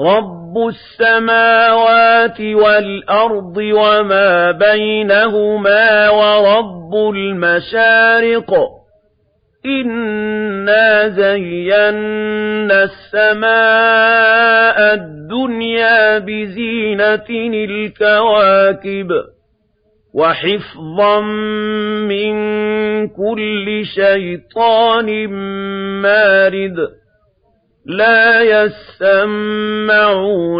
رب السماوات والأرض وما بينهما ورب المشارق إنا زينا السماء الدنيا بزينة الكواكب وحفظا من كل شيطان مارد لا يسمعون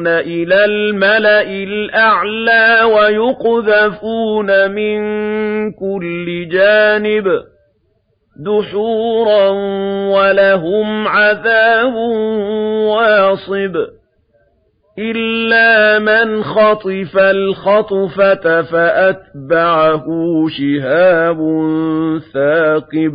إلى الملأ الأعلى ويقذفون من كل جانب دحورا ولهم عذاب واصب إلا من خطف الخطفة فأتبعه شهاب ثاقب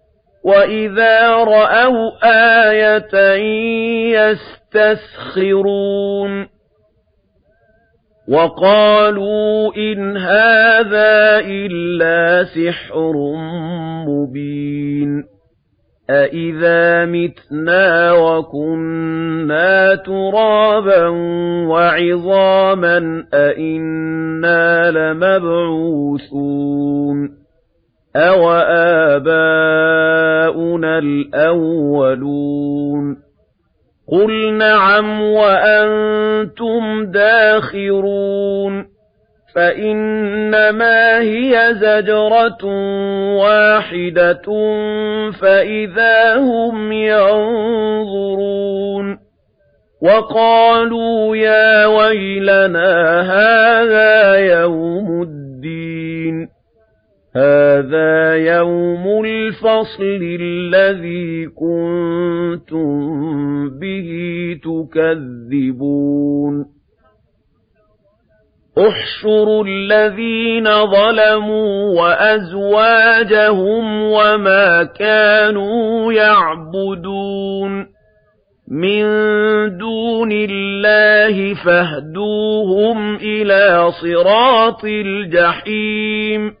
وَإِذَا رَأَوْا آيَةً يَسْتَسْخِرُونَ وَقَالُوا إِنْ هَذَا إِلَّا سِحْرٌ مُبِينٌ أَإِذَا مِتْنَا وَكُنَّا تُرَابًا وَعِظَامًا أَإِنَّا لَمَبْعُوثُونَ أَوَآبَاؤُنَا الْأَوَّلُونَ قُلْ نَعَمْ وَأَنْتُمْ دَاخِرُونَ فَإِنَّمَا هِيَ زَجْرَةٌ وَاحِدَةٌ فَإِذَا هُمْ يَنظُرُونَ وَقَالُوا يَا وَيْلَنَا هَذَا يَوْمُ الدِّينِ هَٰذَا يَوْمُ الْفَصْلِ الَّذِي كُنتُم بِهِ تُكَذِّبُونَ. احْشُرُوا الَّذِينَ ظَلَمُوا وَأَزْوَاجَهُمْ وَمَا كَانُوا يَعْبُدُونَ. مِن دُونِ اللَّهِ فَاهْدُوهُمْ إِلَىٰ صِرَاطِ الْجَحِيمِ.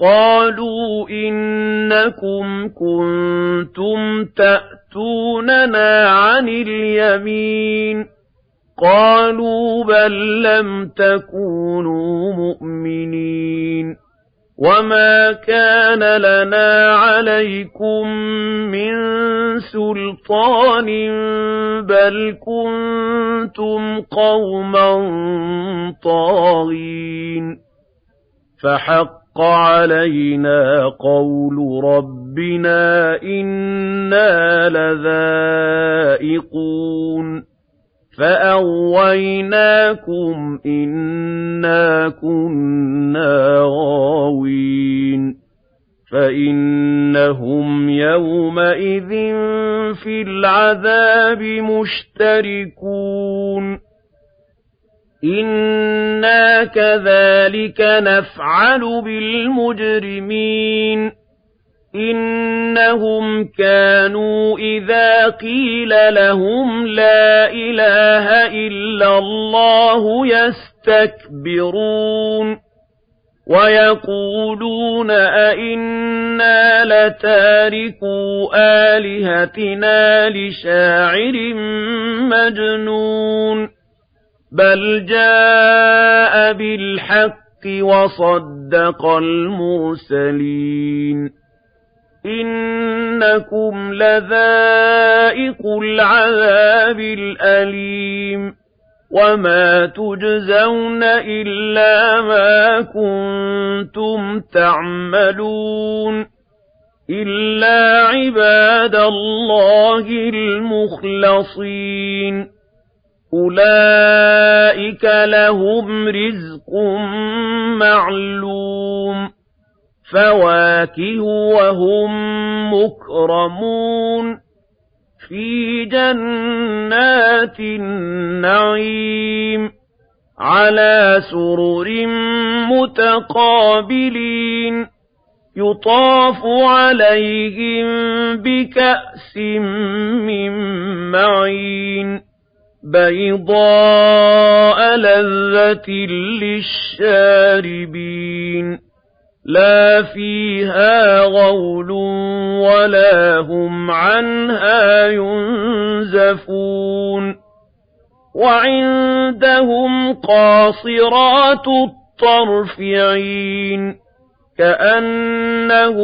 قَالُوا إِنَّكُمْ كُنتُمْ تَأْتُونَنَا عَنِ الْيَمِينِ. قَالُوا بَل لَّمْ تَكُونُوا مُؤْمِنِينَ. وَمَا كَانَ لَنَا عَلَيْكُمْ مِنْ سُلْطَانٍ بَلْ كُنتُمْ قَوْمًا طَاغِينَ. فَحَقَّ عَلَيْنَا قَوْلُ رَبِّنَا إِنَّا لَذَائِقُونَ فَأَغْوَيْنَاكُمْ إِنَّا كُنَّا غَاوِينَ فَإِنَّهُمْ يَوْمَئِذٍ فِي الْعَذَابِ مُشْتَرِكُونَ إِنَّا كَذَلِكَ نَفْعَلُ بِالْمُجْرِمِينَ إِنَّهُمْ كَانُوا إِذَا قِيلَ لَهُمْ لَا إِلَٰهَ إِلَّا اللَّهُ يَسْتَكْبِرُونَ وَيَقُولُونَ أَئِنَّا لَتَارِكُو آلِهَتِنَا لِشَاعِرٍ مَّجْنُونٍ بَلْ جَاءَ بِالْحَقِّ وَصَدَّقَ الْمُرْسَلِينَ إِنَّكُمْ لَذَائِقُو الْعَذَابِ الْأَلِيمِ وَمَا تُجْزَوْنَ إِلَّا مَا كُنتُمْ تَعْمَلُونَ إِلَّا عِبَادَ اللَّهِ الْمُخْلَصِينَ أُولَئِكَ لَهُمْ رِزْقٌ مَّعْلُومٌ فَوَاكِهُ وَهُم مُّكْرَمُونَ فِي جَنَّاتِ النَّعِيمِ عَلَىٰ سُرُرٍ مُّتَقَابِلِينَ يُطَافُ عَلَيْهِم بِكَأْسٍ مِّن مَّعِينٍ بَيْضَاءَ لَذَّةٍ لِّلشَّارِبِينَ لَا فِيهَا غَوْلٌ وَلَا هُمْ عَنْهَا يُنزَفُونَ وَعِندَهُمْ قَاصِرَاتُ الطَّرْفِ عِينٌ كَأَنَّهُنَّ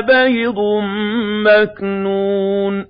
بَيْضٌ مَّكْنُونٌ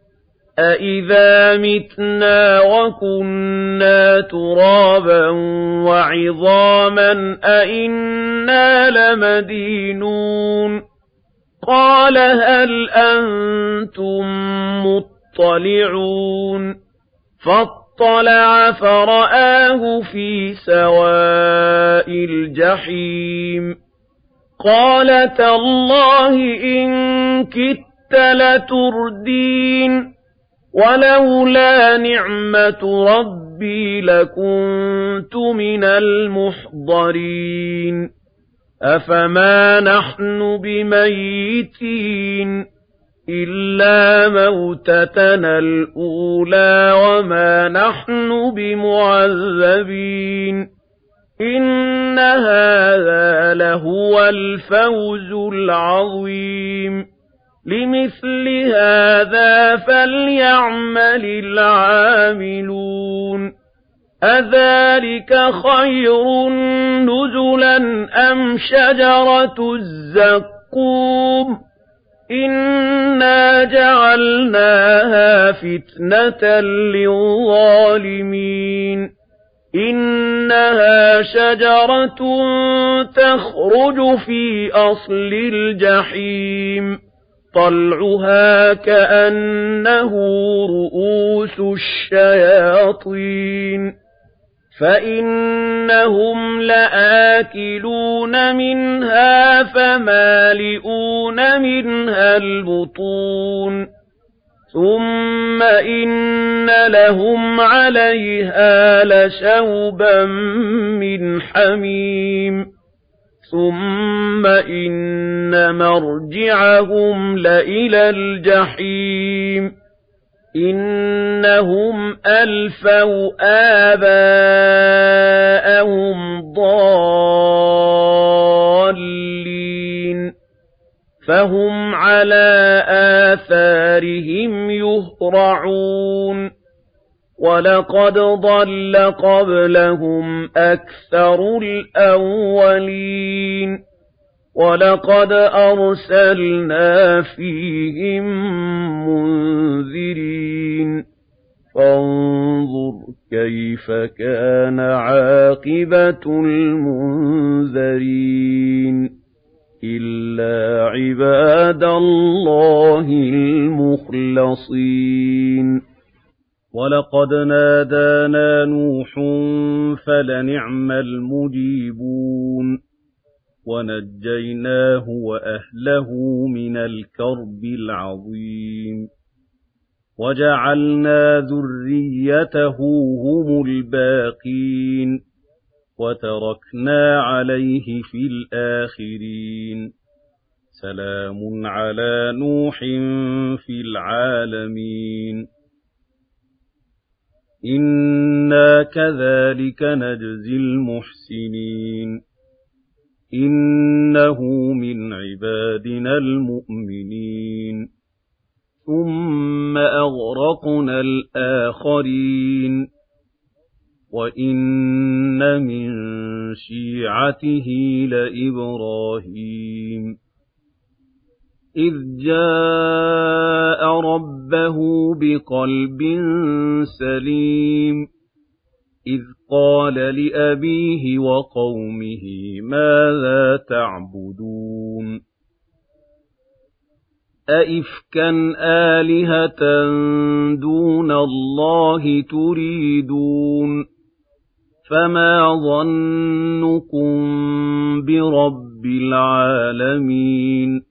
أَإِذَا مِتْنَا وَكُنَّا تُرَابًا وَعِظَامًا أَإِنَّا لَمَدِينُونَ قَالَ هَلْ أَنتُم مُّطَّلِعُونَ فَاطَّلَعَ فَرَآهُ فِي سَوَاءِ الْجَحِيمِ قَالَ تَاللَّهِ إِن كِدتَّ لَتُرْدِينِ وَلَوْلَا نِعْمَةُ رَبِّي لَكُنتُ مِنَ الْمُحْضَرِينَ. أَفَمَا نَحْنُ بِمَيِّتِينَ إِلَّا مَوْتَتَنَا الْأُولَىٰ وَمَا نَحْنُ بِمُعَذَّبِينَ. إِنَّ هَٰذَا لَهُوَ الْفَوْزُ الْعَظِيمُ. لِمِثْلِ هَٰذَا فَلْيَعْمَلِ الْعَامِلُونَ. أَذَٰلِكَ خَيْرٌ نُّزُلًا أَمْ شَجَرَةُ الزَّقُّومِ؟ إِنَّا جَعَلْنَاهَا فِتْنَةً لِّلظَّالِمِينَ. إِنَّهَا شَجَرَةٌ تَخْرُجُ فِي أَصْلِ الْجَحِيمِ. طَلْعُهَا كَأَنَّهُ رُءُوسُ الشَّيَاطِينِ فَإِنَّهُمْ لَآكِلُونَ مِنْهَا فَمَالِئُونَ مِنْهَا الْبُطُونَ ثُمَّ إِنَّ لَهُمْ عَلَيْهَا لَشَوْبًا مِّنْ حَمِيمٍ ثُمَّ إِنَّ مَرْجِعَهُمْ لَإِلَى الْجَحِيمِ إِنَّهُمْ أَلْفَوْا آبَاءَهُمْ ضَالِّينَ فَهُمْ عَلَىٰ آثَارِهِمْ يُهْرَعُونَ وَلَقَدْ ضَلَّ قَبْلَهُمْ أَكْثَرُ الْأَوَّلِينَ وَلَقَدْ أَرْسَلْنَا فِيهِم مُّنذِرِينَ فَانظُرْ كَيْفَ كَانَ عَاقِبَةُ الْمُنذَرِينَ إِلَّا عِبَادَ اللَّهِ الْمُخْلَصِينَ وَلَقَدْ نَادَانَا نُوحٌ فَلَنِعْمَ الْمُجِيبُونَ وَنَجَّيْنَاهُ وَأَهْلَهُ مِنَ الْكَرْبِ الْعَظِيمِ وَجَعَلْنَا ذُرِّيَّتَهُ هُمُ الْبَاقِينَ وَتَرَكْنَا عَلَيْهِ فِي الْآخِرِينَ سَلَامٌ عَلَىٰ نُوحٍ فِي الْعَالَمِينَ إِنَّا كَذَٰلِكَ نَجْزِي الْمُحْسِنِينَ إِنَّهُ مِنْ عِبَادِنَا الْمُؤْمِنِينَ ثُمَّ أَغْرَقْنَا الْآخَرِينَ وَإِنَّ مِن شِيعَتِهِ لَإِبْرَاهِيمَ إِذْ جَاءَ رَبَّهُ بِقَلْبٍ سَلِيمٍ. إِذْ قَالَ لِأَبِيهِ وَقَوْمِهِ مَاذَا تَعْبُدُونَ؟ أَئِفْكًا آلِهَةً دُونَ اللَّهِ تُرِيدُونَ؟ فَمَا ظَنُّكُم بِرَبِّ الْعَالَمِينَ؟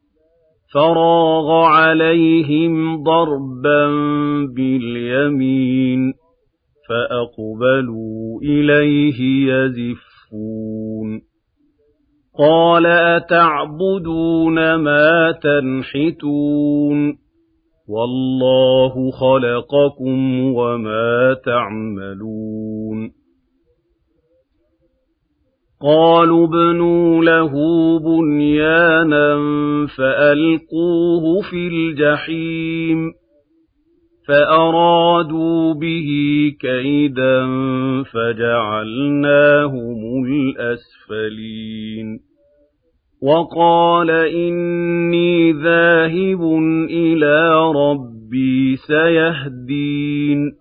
فَرَاغَ عَلَيْهِمْ ضَرْبًا بِالْيَمِينِ فَأَقْبَلُوا إِلَيْهِ يَزِفُّونَ. قَالَ أَتَعْبُدُونَ مَا تَنْحِتُونَ؟ وَاللَّهُ خَلَقَكُمْ وَمَا تَعْمَلُونَ. قَالُوا ابْنُوا لَهُ بُنْيَانًا فَأَلْقُوهُ فِي الْجَحِيمِ فَأَرَادُوا بِهِ كَيْدًا فَجَعَلْنَاهُمُ الْأَسْفَلِينَ وَقَالَ إِنِّي ذَاهِبٌ إِلَىٰ رَبِّي سَيَهْدِينِ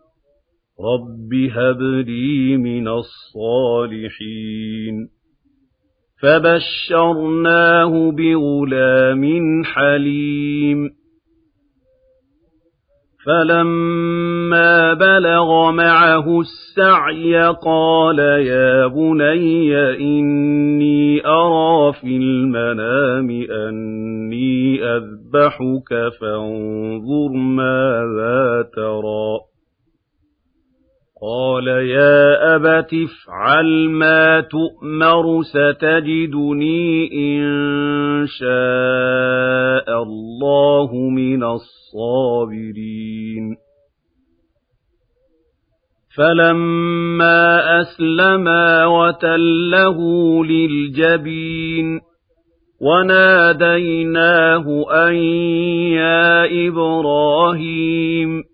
رَبِّ هَبْ لِي مِنَ الصَّالِحِينَ فَبَشَّرْنَاهُ بِغُلَامٍ حَلِيمٍ فَلَمَّا بَلَغَ مَعَهُ السَّعْيَ قَالَ يَا بُنَيَّ إِنِّي أَرَىٰ فِي الْمَنَامِ أَنِّي أَذْبَحُكَ فَانظُرْ مَاذَا تَرَىٰ قَالَ يَا أَبَتِ افْعَلْ مَا تُؤْمَرُ سَتَجِدُنِي إِن شَاءَ اللَّهُ مِنَ الصَّابِرِينَ فَلَمَّا أَسْلَمَا وَتَلَّهُ لِلْجَبِينِ وَنَادَيْنَاهُ أَن يَا إِبْرَاهِيمُ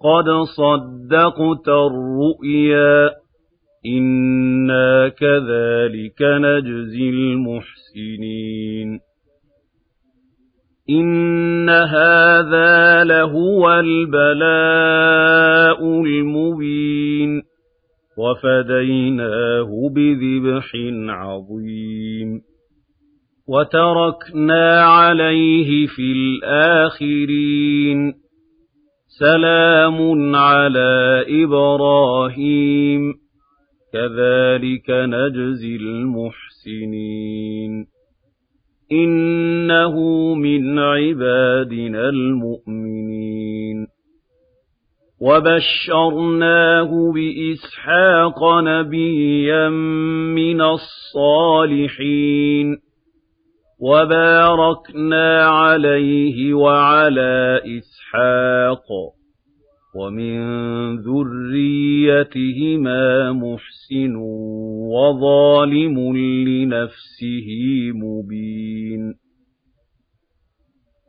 قَدْ صَدَّقْتَ الرُّؤْيَا إِنَّا كَذَٰلِكَ نَجْزِي الْمُحْسِنِينَ إِنَّ هَٰذَا لَهُوَ الْبَلَاءُ الْمُبِينُ وَفَدَيْنَاهُ بِذِبْحٍ عَظِيمٍ وَتَرَكْنَا عَلَيْهِ فِي الْآخِرِينَ سَلَامٌ عَلَىٰ إِبْرَاهِيمَ. كَذَٰلِكَ نَجْزِي الْمُحْسِنِينَ. إِنَّهُ مِنْ عِبَادِنَا الْمُؤْمِنِينَ. وَبَشَّرْنَاهُ بِإِسْحَاقَ نَبِيًّا مِّنَ الصَّالِحِينَ. وَبَارَكْنَا عَلَيْهِ وَعَلَىٰ إِسْحَاقَ وَمِن ذُرِّيَّتِهِمَا مُحْسِنٌ وَظَالِمٌ لِّنَفْسِهِ مُبِينٌ.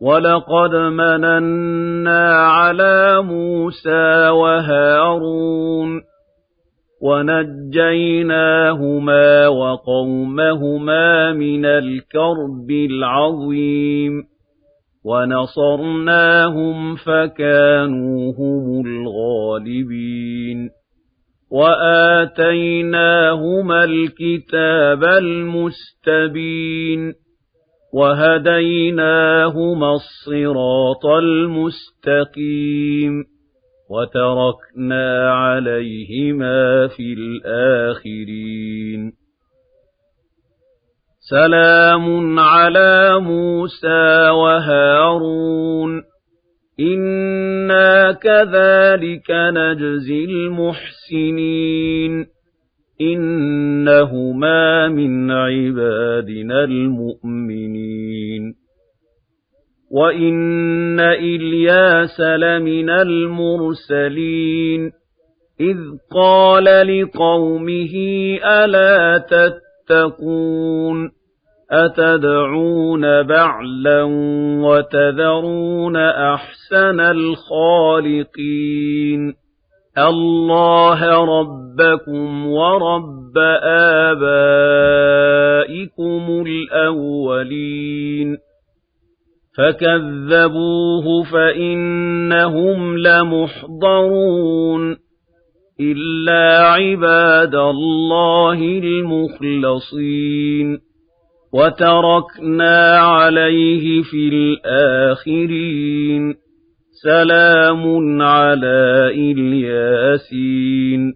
وَلَقَدْ مَنَنَّا عَلَىٰ مُوسَىٰ وَهَارُونَ وَنَجَّيْنَاهُمَا وَقَوْمَهُمَا مِنَ الْكَرْبِ الْعَظِيمِ ونصرناهم فكانوا هم الغالبين وآتيناهما الكتاب المستبين وهديناهما الصراط المستقيم وتركنا عليهما في الآخرين. سلام على موسى وهارون. إنا كذلك نجزي المحسنين. إنهما من عبادنا المؤمنين. وإن إلياس لمن المرسلين إذ قال لقومه ألا تتقون أتدعون بعلا وتذرون أحسن الخالقين الله ربكم ورب آبائكم الأولين فكذبوه فإنهم لمحضرون إلا عباد الله المخلصين وتركنا عليه في الآخرين سلام على إلياسين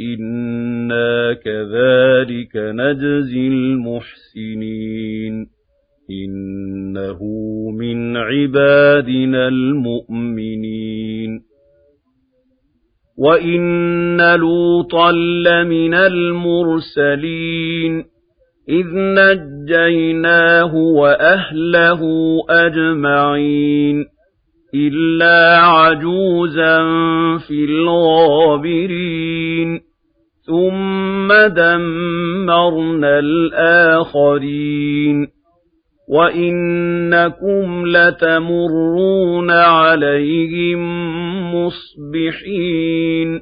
إنا كذلك نجزي المحسنين إنه من عبادنا المؤمنين. وإن لوطا لمن المرسلين. إذ نجيناه وأهله أجمعين. إلا عجوزا في الغابرين. ثم دمرنا الآخرين. وإنكم لتمرون عليهم مصبحين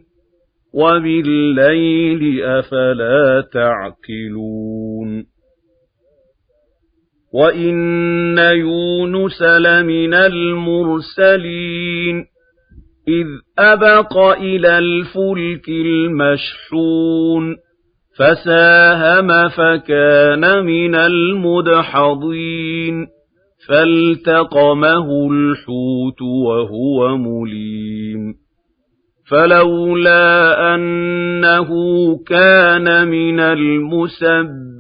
وبالليل أفلا تعقلون وإن يونس لمن المرسلين إذ أبق إلى الفلك المشحون فساهم فكان من المدحضين فالتقمه الحوت وهو مليم. فلولا أنه كان من المسبحين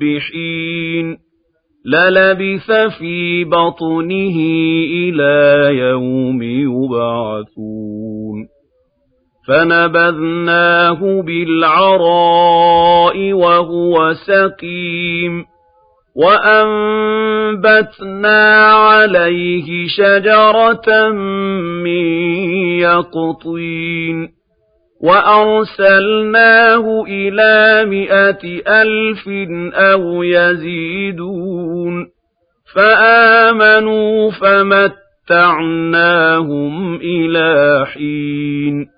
للبث في بطنه إلى يوم يبعثون. فنبذناه بالعراء وهو سقيم وأنبتنا عليه شجرة من يقطين وأرسلناه إلى مائة ألف أو يزيدون فآمنوا فمتعناهم إلى حين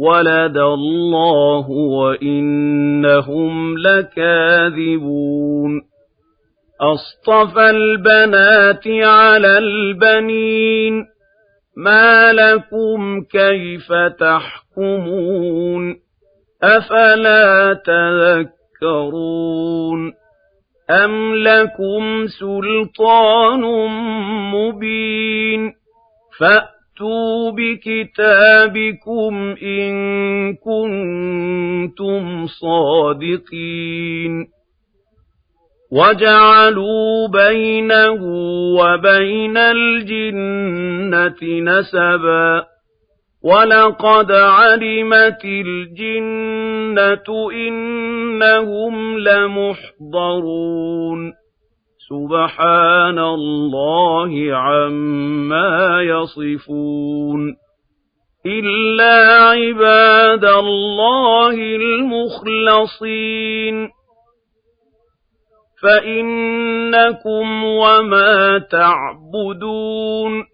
وَلَدَ اللَّهُ وَإِنَّهُمْ لَكَاذِبُونَ. أَصْطَفَى الْبَنَاتِ عَلَى الْبَنِينَ. مَا لَكُمْ كَيْفَ تَحْكُمُونَ؟ أَفَلَا تَذَكَّرُونَ؟ أَمْ لَكُمْ سُلْطَانٌ مُبِينٌ؟ فَأْتُوا بِكِتَابِكُمْ إِن كُنتُمْ صَادِقِينَ وَجَعَلُوا بَيْنَهُ وَبَيْنَ الْجِنَّةِ نَسَبًا وَلَقَدْ عَلِمَتِ الْجِنَّةُ إِنَّهُمْ لَمُحْضَرُونَ سُبْحَانَ اللَّهِ عَمَّا يَصِفُونَ إِلَّا عِبَادَ اللَّهِ الْمُخْلَصِينَ. فَإِنَّكُمْ وَمَا تَعْبُدُونَ.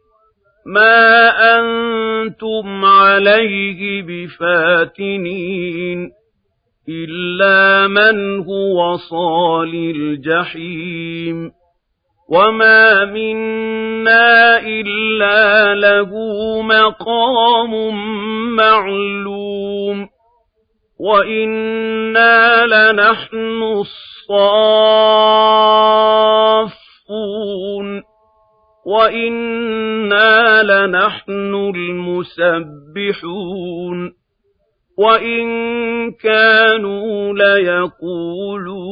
مَا أَنتُمْ عَلَيْهِ بِفَاتِنِينَ. إِلَّا مَنْ هُوَ صَالِ الْجَحِيمِ وَمَا مِنَّا إِلَّا لَهُ مَقَامٌ مَّعْلُومٌ وَإِنَّا لَنَحْنُ الصَّافُّونَ وَإِنَّا لَنَحْنُ الْمُسَبِّحُونَ وَإِن كَانُوا لَيَقُولُونَ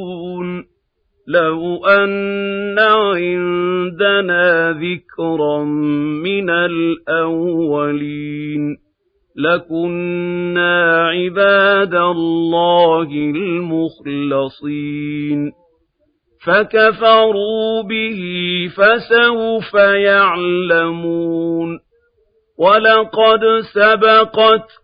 لَوْ أَنَّ عِندَنَا ذِكْرًا مِّنَ الْأَوَّلِينَ لَكُنَّا عِبَادَ اللَّهِ الْمُخْلَصِينَ فَكَفَرُوا بِهِ فَسَوْفَ يَعْلَمُونَ وَلَقَدْ سَبَقَتْ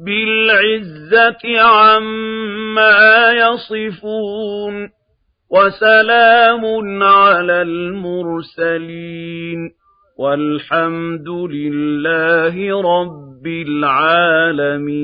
رَبِّ الْعِزَّةِ عَمَّا يَصِفُونَ وَسَلَامٌ عَلَى الْمُرْسَلِينَ وَالْحَمْدُ لِلَّهِ رَبِّ الْعَالَمِينَ